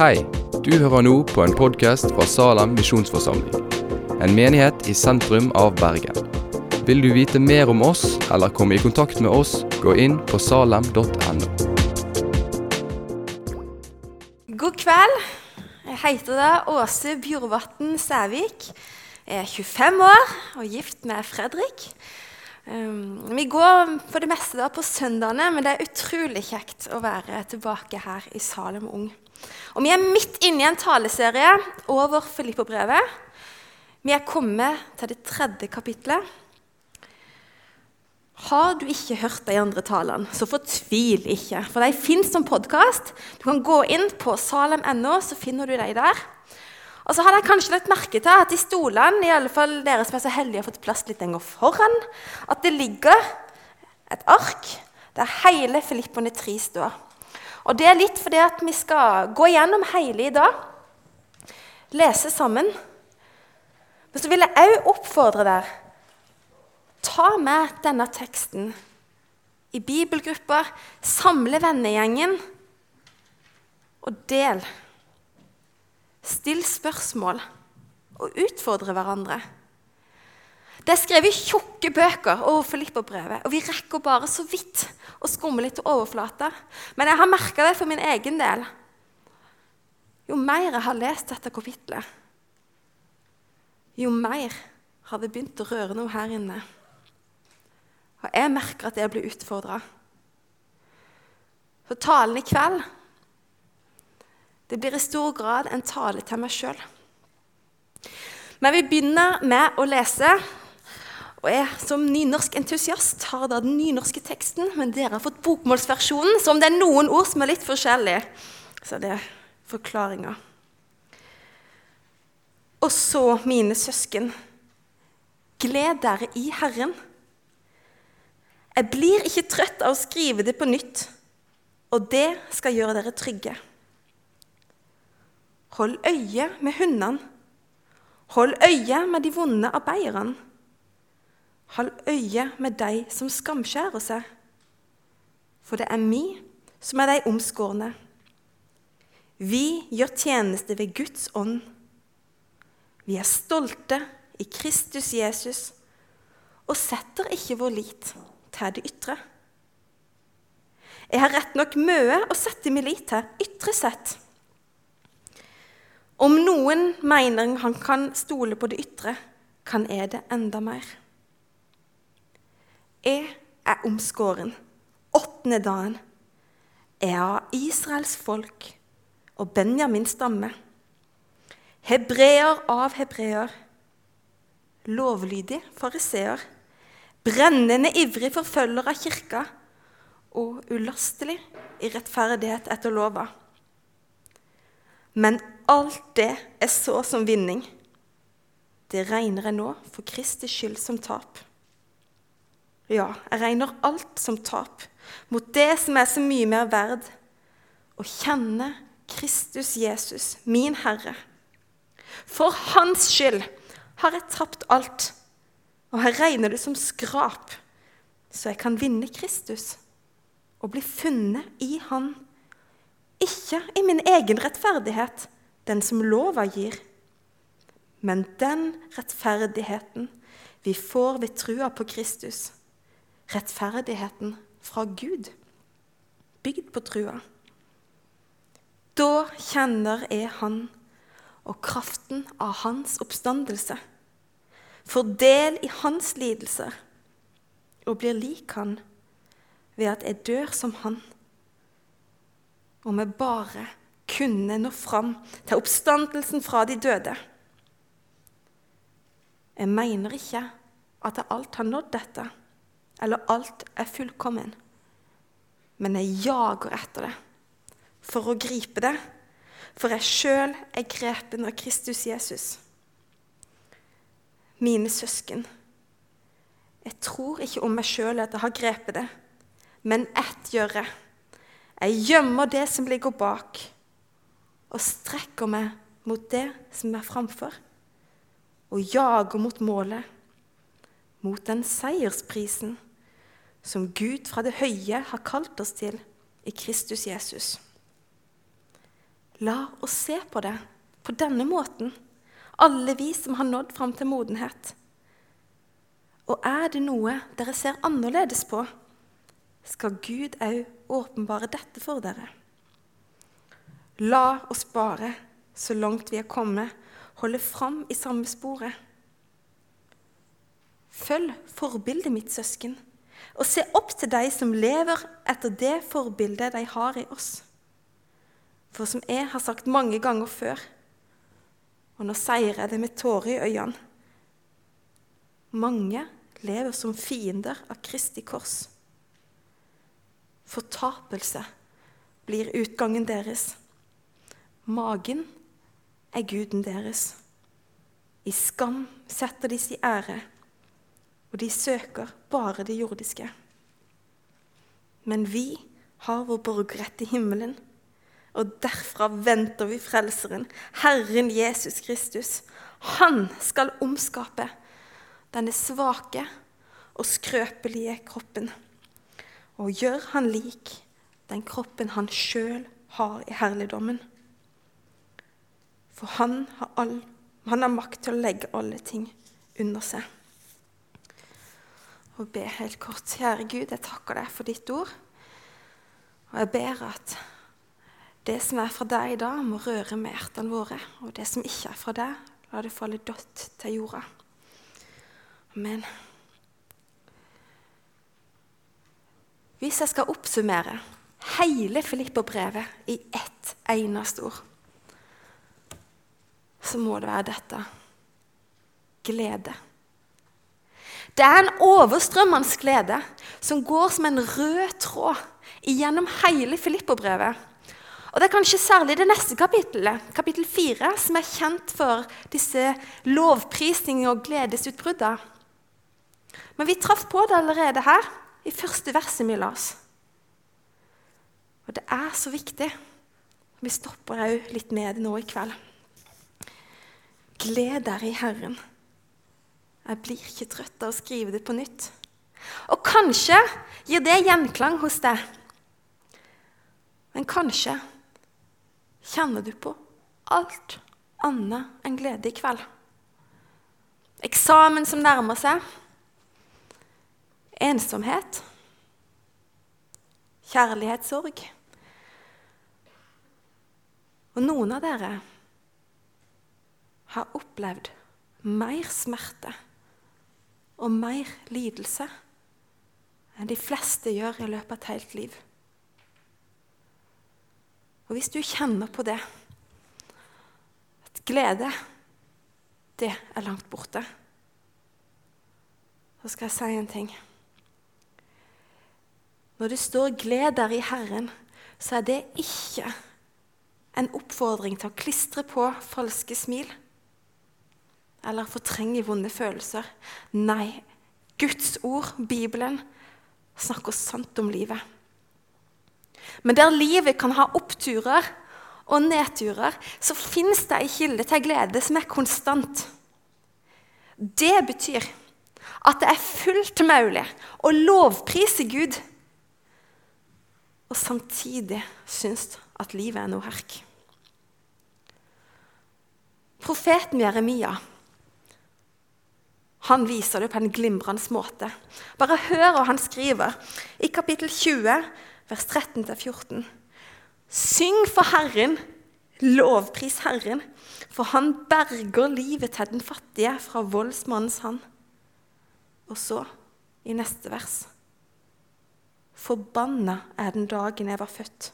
Hei, du hører nå på en podkast fra Salem misjonsforsamling. En menighet i sentrum av Bergen. Vil du vite mer om oss eller komme i kontakt med oss, gå inn på salem.no. God kveld. Jeg heter da Åse Bjorvatn Sævik. Jeg er 25 år og gift med Fredrik. Um, vi går for det meste da på søndagene, men det er utrolig kjekt å være tilbake her i Salem Ung. Og Vi er midt inne i en taleserie over Filippo-brevet. Vi er kommet til det tredje kapitlet. Har du ikke hørt de andre talene, så fortvil ikke. For de fins som podkast. Du kan gå inn på salem.no, så finner du de der. Og så har dere kanskje lagt merke til at i stolene, i alle fall dere som er så heldige har fått plass litt lenger foran, at det ligger et ark der hele Filippoene 3 står. Og det er litt fordi at vi skal gå gjennom hele i dag, lese sammen. Men så vil jeg òg oppfordre dere Ta med denne teksten i bibelgrupper, samle vennegjengen og del. Still spørsmål og utfordre hverandre. Det er skrevet tjukke bøker over Filipperbrevet, og vi rekker bare så vidt å skumme litt til overflata. Men jeg har merka det for min egen del. Jo mer jeg har lest dette kapitlet, jo mer har det begynt å røre noe her inne. Og jeg merker at jeg blir utfordra. Så talen i kveld det blir i stor grad en tale til meg sjøl. Men vi begynner med å lese. Og jeg som nynorsk entusiast har da den nynorske teksten, men dere har fått bokmålsversjonen, så om det er noen ord som er litt forskjellige, så det er forklaringa. Og så, mine søsken, gled dere i Herren. Jeg blir ikke trøtt av å skrive det på nytt, og det skal gjøre dere trygge. Hold øye med hundene. Hold øye med de vonde arbeiderne. Hold øye med de som skamskjærer seg. For det er vi som er de omskårne. Vi gjør tjeneste ved Guds ånd. Vi er stolte i Kristus Jesus og setter ikke vår lit til det ytre. Jeg har rett nok mye å sette min lit til ytre sett. Om noen mener han kan stole på det ytre, kan jeg det enda mer. Jeg er omskåren, åttende dagen. Jeg er av Israels folk og Benjamins stamme. Hebreer av hebreer. Lovlydig fariseer. Brennende ivrig forfølger av kirka og ulastelig i rettferdighet etter lova. Men alt det er så som vinning. Det regner jeg nå for Kristi skyld som tap. Ja, jeg regner alt som tap mot det som er så mye mer verd, å kjenne Kristus Jesus, min Herre. For Hans skyld har jeg tapt alt, og jeg regner det som skrap, så jeg kan vinne Kristus og bli funnet i Han ikke i min egen rettferdighet, den som lova gir, men den rettferdigheten vi får ved trua på Kristus. Rettferdigheten fra Gud, bygd på trua. Da kjenner jeg Han og kraften av Hans oppstandelse. Får del i Hans lidelser og blir lik Han ved at jeg dør som Han om jeg bare kunne nå fram til oppstandelsen fra de døde. Jeg mener ikke at jeg alt har nådd dette, eller alt er fullkommen. Men jeg jager etter det for å gripe det, for jeg sjøl er grepen av Kristus Jesus. Mine søsken, jeg tror ikke om meg sjøl at jeg har grepet det, men ett gjør jeg jeg gjemmer det som ligger bak, og strekker meg mot det som er framfor, og jager mot målet, mot den seiersprisen som Gud fra det høye har kalt oss til i Kristus Jesus. La oss se på det på denne måten, alle vi som har nådd fram til modenhet. Og er det noe dere ser annerledes på, skal Gud òg åpenbare dette for dere. La oss bare, så langt vi er kommet, holde fram i samme sporet. Følg forbildet mitt, søsken, og se opp til de som lever etter det forbildet de har i oss. For som jeg har sagt mange ganger før, og nå sier jeg det med tårer i øynene Mange lever som fiender av Kristi kors. Fortapelse blir utgangen deres. Magen er guden deres. I skam setter de sin ære, og de søker bare det jordiske. Men vi har vår borgerrett i himmelen og derfra venter vi Frelseren, Herren Jesus Kristus. Han skal omskape denne svake og skrøpelige kroppen og gjør han lik den kroppen han sjøl har i herligdommen. For han har, all, han har makt til å legge alle ting under seg. Og be helt kort. Kjære Gud, jeg takker deg for ditt ord. Og jeg ber at det som er fra deg i dag, må røre med hjertene våre. Og det som ikke er fra deg, la det falle dødt til jorda. Amen. Hvis jeg skal oppsummere hele Filipperbrevet i ett eneste ord, så må det være dette glede. Det er en overstrømmende glede som går som en rød tråd gjennom hele Filipperbrevet. Og Det er kanskje særlig det neste kapittelet, kapittel 4, som er kjent for disse lovprisningene og gledesutbruddene. Men vi traff på det allerede her, i første verset vi oss. Og det er så viktig. Vi stopper òg litt det nå i kveld. Gled dere i Herren. Jeg blir ikke trøtt av å skrive det på nytt. Og kanskje gir det gjenklang hos deg. Men kanskje kjenner du på alt annet enn glede i kveld. Eksamen som nærmer seg. Ensomhet. Kjærlighetssorg. Og noen av dere har opplevd mer smerte og mer lidelse enn de fleste gjør i løpet av et helt liv. Og hvis du kjenner på det, at glede, det er langt borte, så skal jeg si en ting. Når det står 'gled der i Herren', så er det ikke en oppfordring til å klistre på falske smil eller fortrenge vonde følelser. Nei, Guds ord, Bibelen, snakker sant om livet. Men der livet kan ha oppturer og nedturer, så fins det ei kilde til glede som er konstant. Det betyr at det er fullt mulig å lovprise Gud og samtidig synes at livet er noe herk. Profeten Jeremia han viser det på en glimrende måte. Bare hør hva han skriver i kapittel 20, vers 13-14. Syng for Herren, lovpris Herren, for han berger livet til den fattige fra voldsmannens hand. Og så, i neste vers Forbanna er den dagen jeg var født.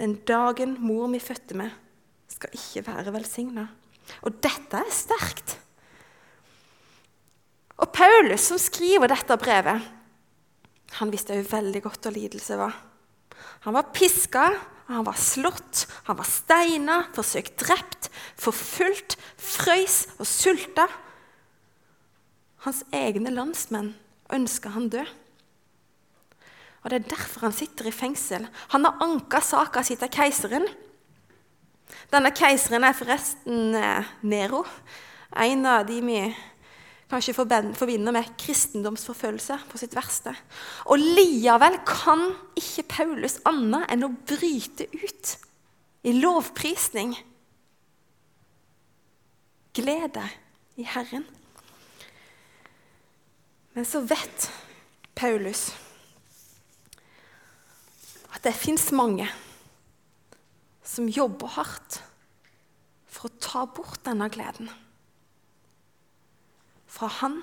Den dagen mor mi fødte meg, skal ikke være velsigna. Og dette er sterkt. Og Paulus, som skriver dette brevet, han visste jo veldig godt hva lidelse var. Han var piska, han var slått, han var steina, forsøkt drept, forfulgt, frøys og sulta. Hans egne landsmenn ønska han død. Og Det er derfor han sitter i fengsel. Han har anka saka si til keiseren. Denne keiseren er forresten eh, Nero, en av de vi kanskje forbinder med kristendomsforfølgelse på sitt verste. Og likevel kan ikke Paulus annet enn å bryte ut i lovprisning. Glede i Herren. Men så vet Paulus at det fins mange som jobber hardt for å ta bort denne gleden. Fra han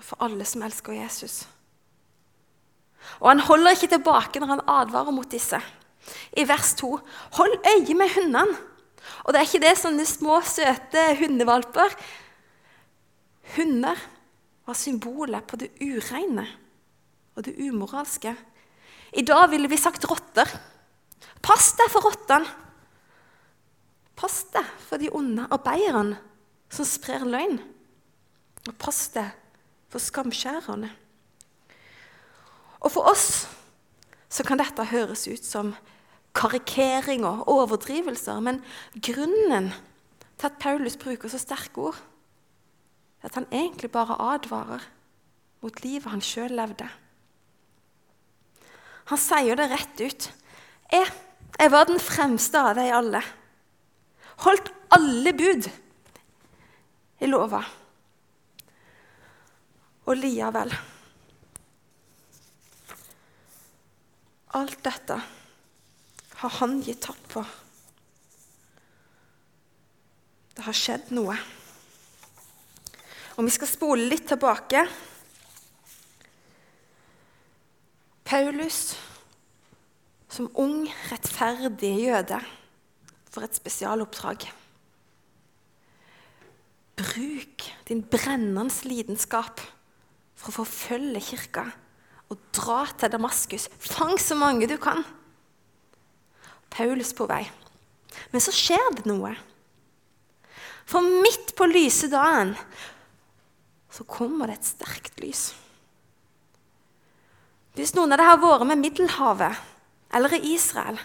og for alle som elsker Jesus. Og han holder ikke tilbake når han advarer mot disse. I vers 2.: Hold øye med hundene. Og det er ikke det sånne små, søte hundevalper. Hunder var symbolet på det ureine og det umoralske. I dag ville vi sagt rotter. Pass deg for rottene! Pass deg for de onde arbeiderne som sprer løgn. Og pass deg for skamskjærerne. Og for oss så kan dette høres ut som karikering og overdrivelser, men grunnen til at Paulus bruker så sterke ord, er at han egentlig bare advarer mot livet han sjøl levde. Han sier det rett ut. Jeg, jeg var den fremste av de alle. Holdt alle bud i lova. Og likevel Alt dette har han gitt tapp på. Det har skjedd noe. Og vi skal spole litt tilbake. Paulus, som ung, rettferdig jøde, for et spesialoppdrag. Bruk din brennende lidenskap for å forfølge kirka og dra til Damaskus. Fang så mange du kan. Paulus på vei. Men så skjer det noe. For midt på lyse dagen så kommer det et sterkt lys. Hvis noen av dere har vært med Middelhavet eller i Israel,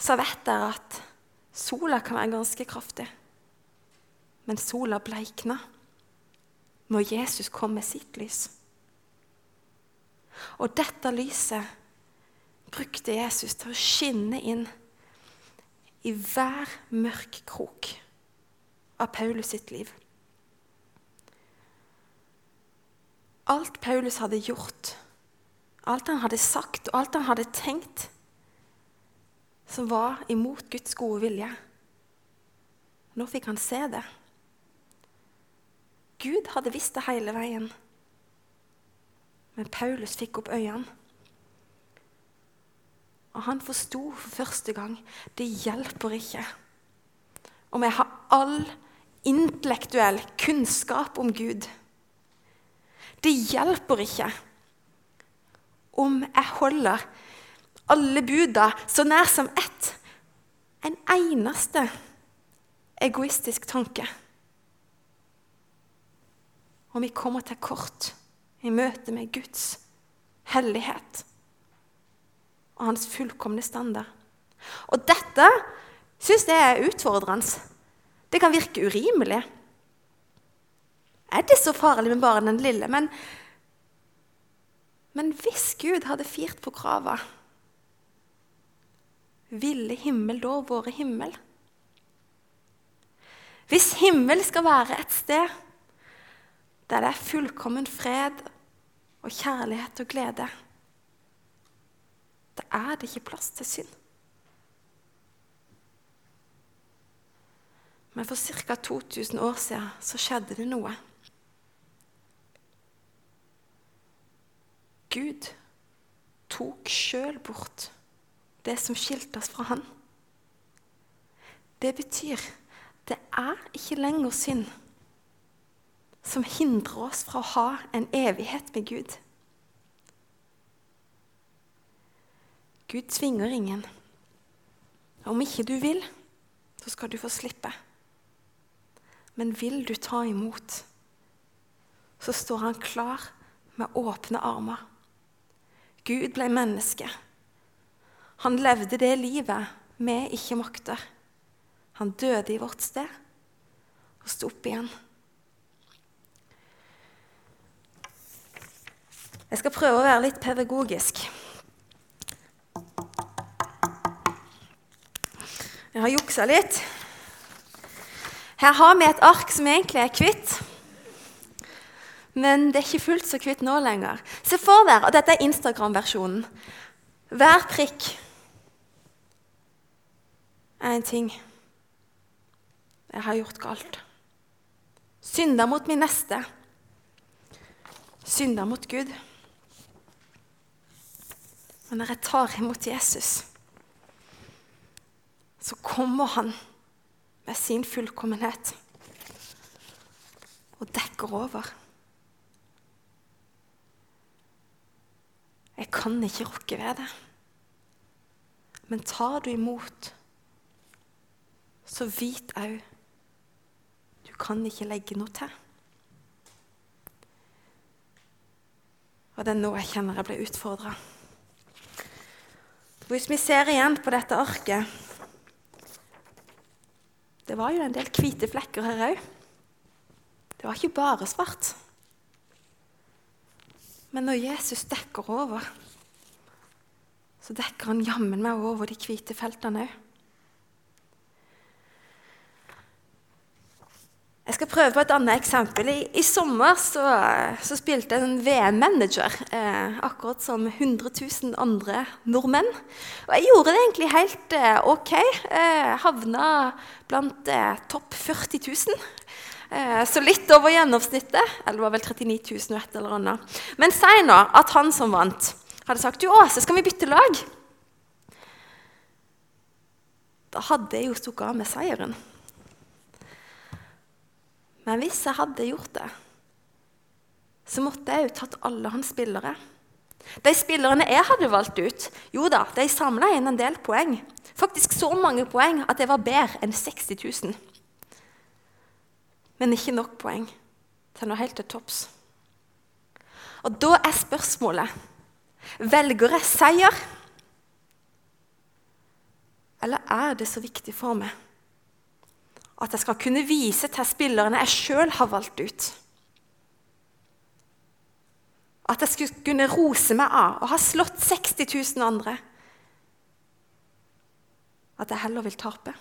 så vet dere at sola kan være ganske kraftig. Men sola bleikna når Jesus kom med sitt lys. Og dette lyset brukte Jesus til å skinne inn i hver mørk krok av Paulus sitt liv. Alt Paulus hadde gjort, alt han hadde sagt og alt han hadde tenkt, som var imot Guds gode vilje. Nå fikk han se det. Gud hadde visst det hele veien. Men Paulus fikk opp øynene. Og han forsto for første gang det hjelper ikke om jeg har all intellektuell kunnskap om Gud. Det hjelper ikke om jeg holder alle buda så nær som ett. En eneste egoistisk tanke. Om vi kommer til kort i møte med Guds hellighet og hans fullkomne standard. Og dette syns jeg er utfordrende. Det kan virke urimelig. Er det så farlig med bare den lille? Men, men hvis Gud hadde firt på krava, ville himmel da vært himmel? Hvis himmel skal være et sted der det er fullkommen fred og kjærlighet og glede. Da er det ikke plass til synd. Men for ca. 2000 år siden så skjedde det noe. Gud tok sjøl bort det som skilte oss fra Han. Det betyr det er ikke lenger synd som hindrer oss fra å ha en evighet med Gud. Gud tvinger ingen. Om ikke du vil, så skal du få slippe. Men vil du ta imot, så står han klar med åpne armer. Gud ble menneske. Han levde det livet vi ikke makter. Han døde i vårt sted og sto opp igjen. Jeg skal prøve å være litt pedagogisk. Jeg har juksa litt. Her har vi et ark som egentlig er hvitt. Men det er ikke fullt så hvitt nå lenger. Se for dere og dette er Instagram-versjonen. Hver prikk er en ting jeg har gjort galt. Synda mot min neste. Synda mot Gud. Og når jeg tar imot Jesus, så kommer han med sin fullkommenhet og dekker over. Jeg kan ikke rokke ved det. Men tar du imot, så vit au du kan ikke legge noe til. Og det er nå jeg kjenner jeg blir utfordra. Hvis vi ser igjen på dette arket Det var jo en del hvite flekker her òg. Det var ikke bare svart. Men når Jesus dekker over, så dekker han jammen meg over de hvite feltene òg. Jeg skal prøve på et annet eksempel. I, i sommer så, så, spilte jeg en VM-manager, eh, akkurat som 100 000 andre nordmenn. Og jeg gjorde det egentlig helt eh, ok. Eh, havna blant eh, topp 40 000. Eh, så litt over gjennomsnittet. Eller det var vel 39 000 og et eller annet. Men si nå at han som vant, hadde sagt du Åse, skal vi bytte lag? Da hadde jeg jo stukket av med seieren. Men hvis jeg hadde gjort det, så måtte jeg jo tatt alle hans spillere. De spillerne jeg hadde valgt ut, jo da, de samla inn en del poeng. Faktisk så mange poeng at det var bedre enn 60 000. Men ikke nok poeng til noe helt til topps. Og da er spørsmålet velger jeg seier, eller er det så viktig for meg at jeg skal kunne vise til spillerne jeg sjøl har valgt ut. At jeg skulle kunne rose meg av og ha slått 60 000 andre. At jeg heller vil tape.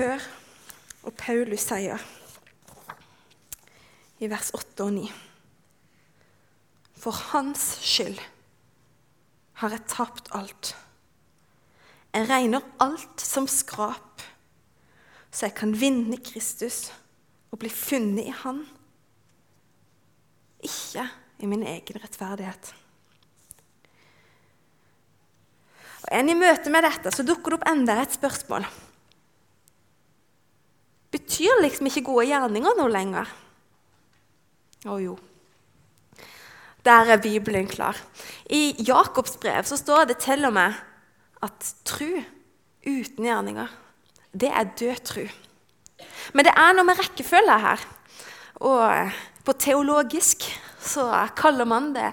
Hør og Paulus sier i vers 8 og 9. For hans skyld har jeg tapt alt. Jeg regner alt som skrap, så jeg kan vinne Kristus og bli funnet i Han. Ikke i min egen rettferdighet. Og enn I møte med dette så dukker det opp enda et spørsmål. Betyr liksom ikke gode gjerninger noe lenger? Å jo. Der er Bibelen klar. I Jakobs brev så står det til og med at tru uten gjerninger, det er død tru. Men det er noe med rekkefølge her. Og på teologisk så kaller man det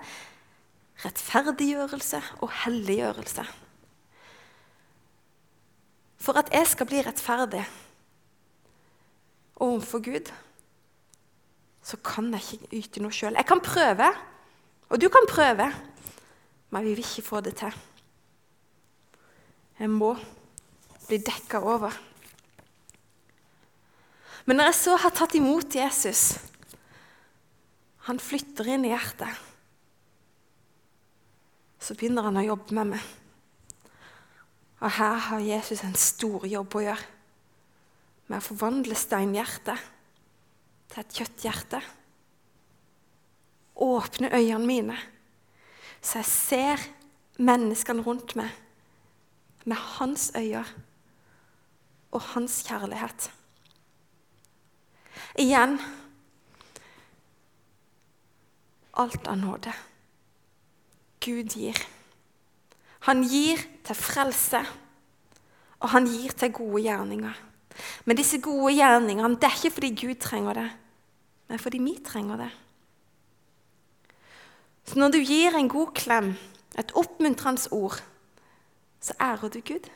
rettferdiggjørelse og helliggjørelse. For at jeg skal bli rettferdig overfor Gud, så kan jeg ikke yte noe sjøl. Jeg kan prøve, og du kan prøve, men vi vil ikke få det til. Jeg må bli dekka over. Men når jeg så har tatt imot Jesus Han flytter inn i hjertet. Så begynner han å jobbe med meg. Og her har Jesus en stor jobb å gjøre med å forvandle steinhjertet til et kjøtthjerte. Åpne øynene mine, så jeg ser menneskene rundt meg med hans øyne og hans kjærlighet. Igjen alt av nåde. Gud gir. Han gir til frelse, og han gir til gode gjerninger. Men disse gode gjerningene det er ikke fordi Gud trenger det, men fordi vi trenger det. Så når du gir en god klem, et oppmuntrende ord, så ærer du Gud.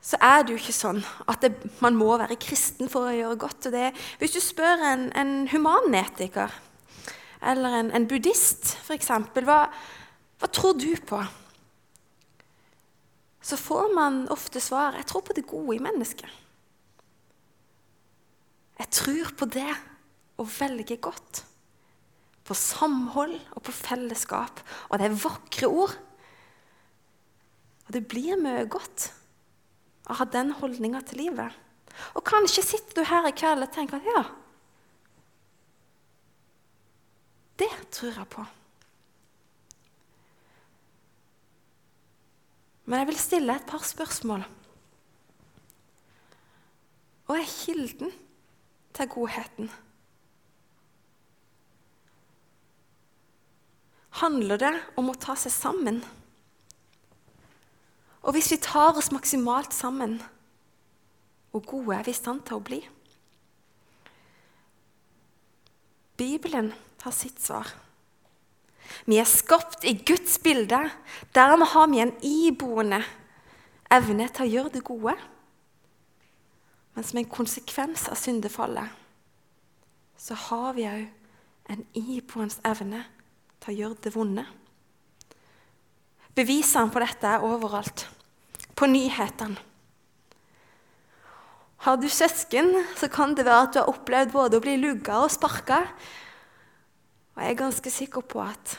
Så er det jo ikke sånn at det, man må være kristen for å gjøre godt. Det, hvis du spør en, en humanetiker eller en, en buddhist, f.eks. Hva, hva tror du på? Så får man ofte svar jeg tror på det gode i mennesket. Jeg tror på det å velge godt. På samhold og på fellesskap. Og det er vakre ord. Og det blir mye godt å ha den holdninga til livet. Og kanskje sitter du her i kveld og tenker at ja, det tror jeg på. Men jeg vil stille et par spørsmål. Og er kilden til godheten? Handler det om å ta seg sammen? Og hvis vi tar oss maksimalt sammen, hvor gode er vi i stand til å bli? Bibelen har sitt svar. Vi er skapt i Guds bilde. Dermed har vi en iboende evne til å gjøre det gode. Men som en konsekvens av syndefallet så har vi òg en iboende evne til å gjøre det vonde. Bevisene på dette er overalt. På nyhetene. Har du søsken, så kan det være at du har opplevd både å bli lugga og sparka. Og jeg er ganske sikker på at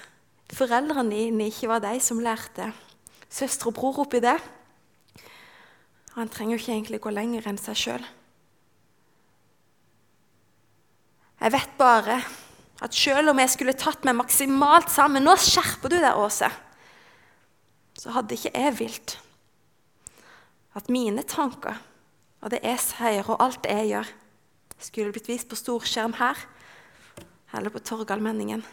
foreldrene dine ikke var de som lærte søster og bror oppi det. Han trenger jo ikke egentlig gå lenger enn seg sjøl. Jeg vet bare at selv om jeg skulle tatt meg maksimalt sammen Nå skjerper du deg, Åse så hadde ikke jeg vilt at mine tanker og det jeg sier, og alt jeg gjør, skulle blitt vist på storskjerm her eller på Torgallmenningen.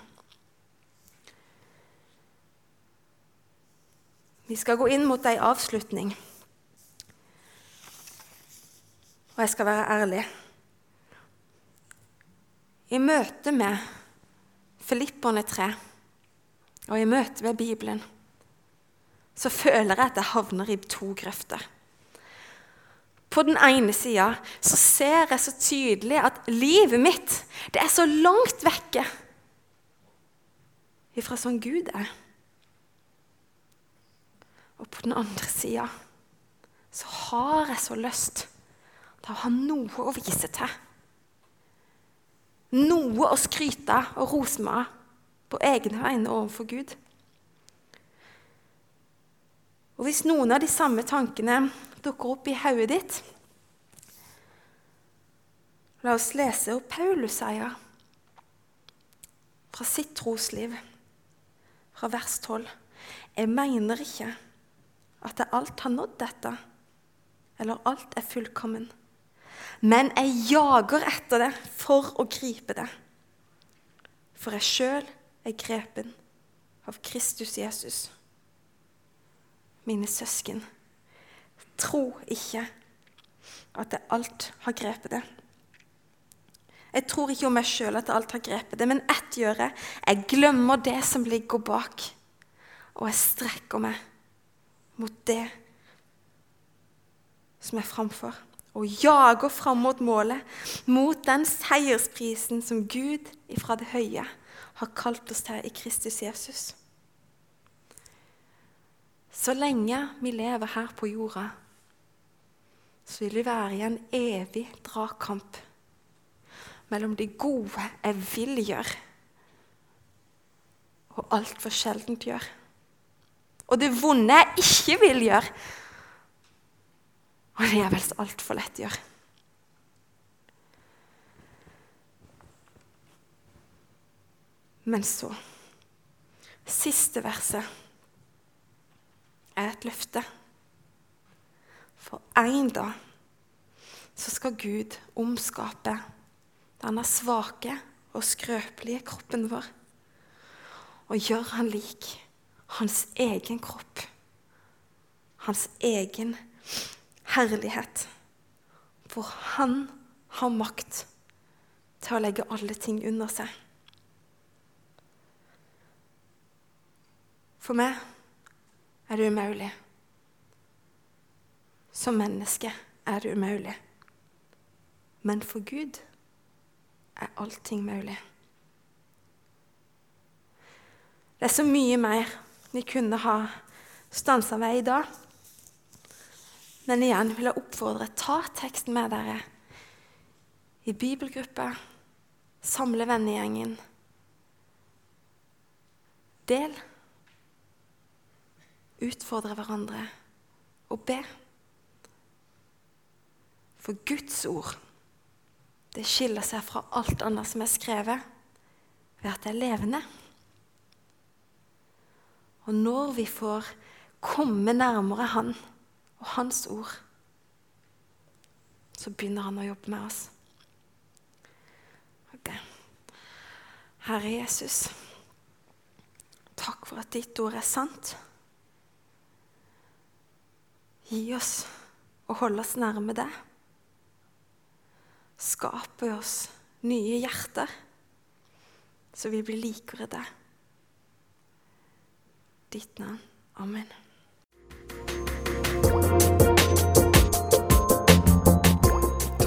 Vi skal gå inn mot ei avslutning. Og jeg skal være ærlig. I møte med Filipperne 3 og i møte med Bibelen så føler jeg at jeg havner i to grøfter. På den ene sida så ser jeg så tydelig at livet mitt det er så langt vekke ifra sånn Gud er. Og på den andre sida så har jeg så lyst til å ha noe å vise til. Noe å skryte og rose meg på egne vegne overfor Gud. Og hvis noen av de samme tankene dukker opp i hodet ditt La oss lese hva Paulus sier fra sitt trosliv, fra vers 12. Jeg mener ikke at alt har nådd dette, eller alt er fullkommen. Men jeg jager etter det for å gripe det. For jeg sjøl er grepen av Kristus Jesus mine søsken, tro ikke at jeg alt har grepet det. Jeg tror ikke om meg sjøl at alt har grepet det, men ett gjør jeg. Jeg glemmer det som ligger bak, og jeg strekker meg mot det som er framfor. Og jager fram mot målet, mot den seiersprisen som Gud ifra det høye har kalt oss til i Kristus Jesus. Så lenge vi lever her på jorda, så vil vi være i en evig dragkamp mellom det gode jeg vil gjøre, og altfor sjeldent gjør. Og det vonde jeg ikke vil gjøre, og det er vel så altfor lett å gjøre. Men så Siste verset er et løfte. For en dag så skal Gud omskape denne svake og skrøpelige kroppen vår og gjøre han lik hans egen kropp, hans egen herlighet, For han har makt til å legge alle ting under seg. For meg er det umulig. Som menneske er det umulig. Men for Gud er allting mulig. Det er så mye mer vi kunne ha stansa ved i dag. Men igjen vil jeg oppfordre ta teksten med dere i bibelgruppa. Samle vennegjengen. Del. Utfordre hverandre og be. For Guds ord det skiller seg fra alt annet som er skrevet, ved at det er levende. Og når vi får komme nærmere Han og Hans ord, så begynner Han å jobbe med oss. Okay. Herre Jesus, takk for at ditt ord er sant. Gi oss å holde oss nærme deg. Skape oss nye hjerter, så vi blir likere deg ditt navn. Amen.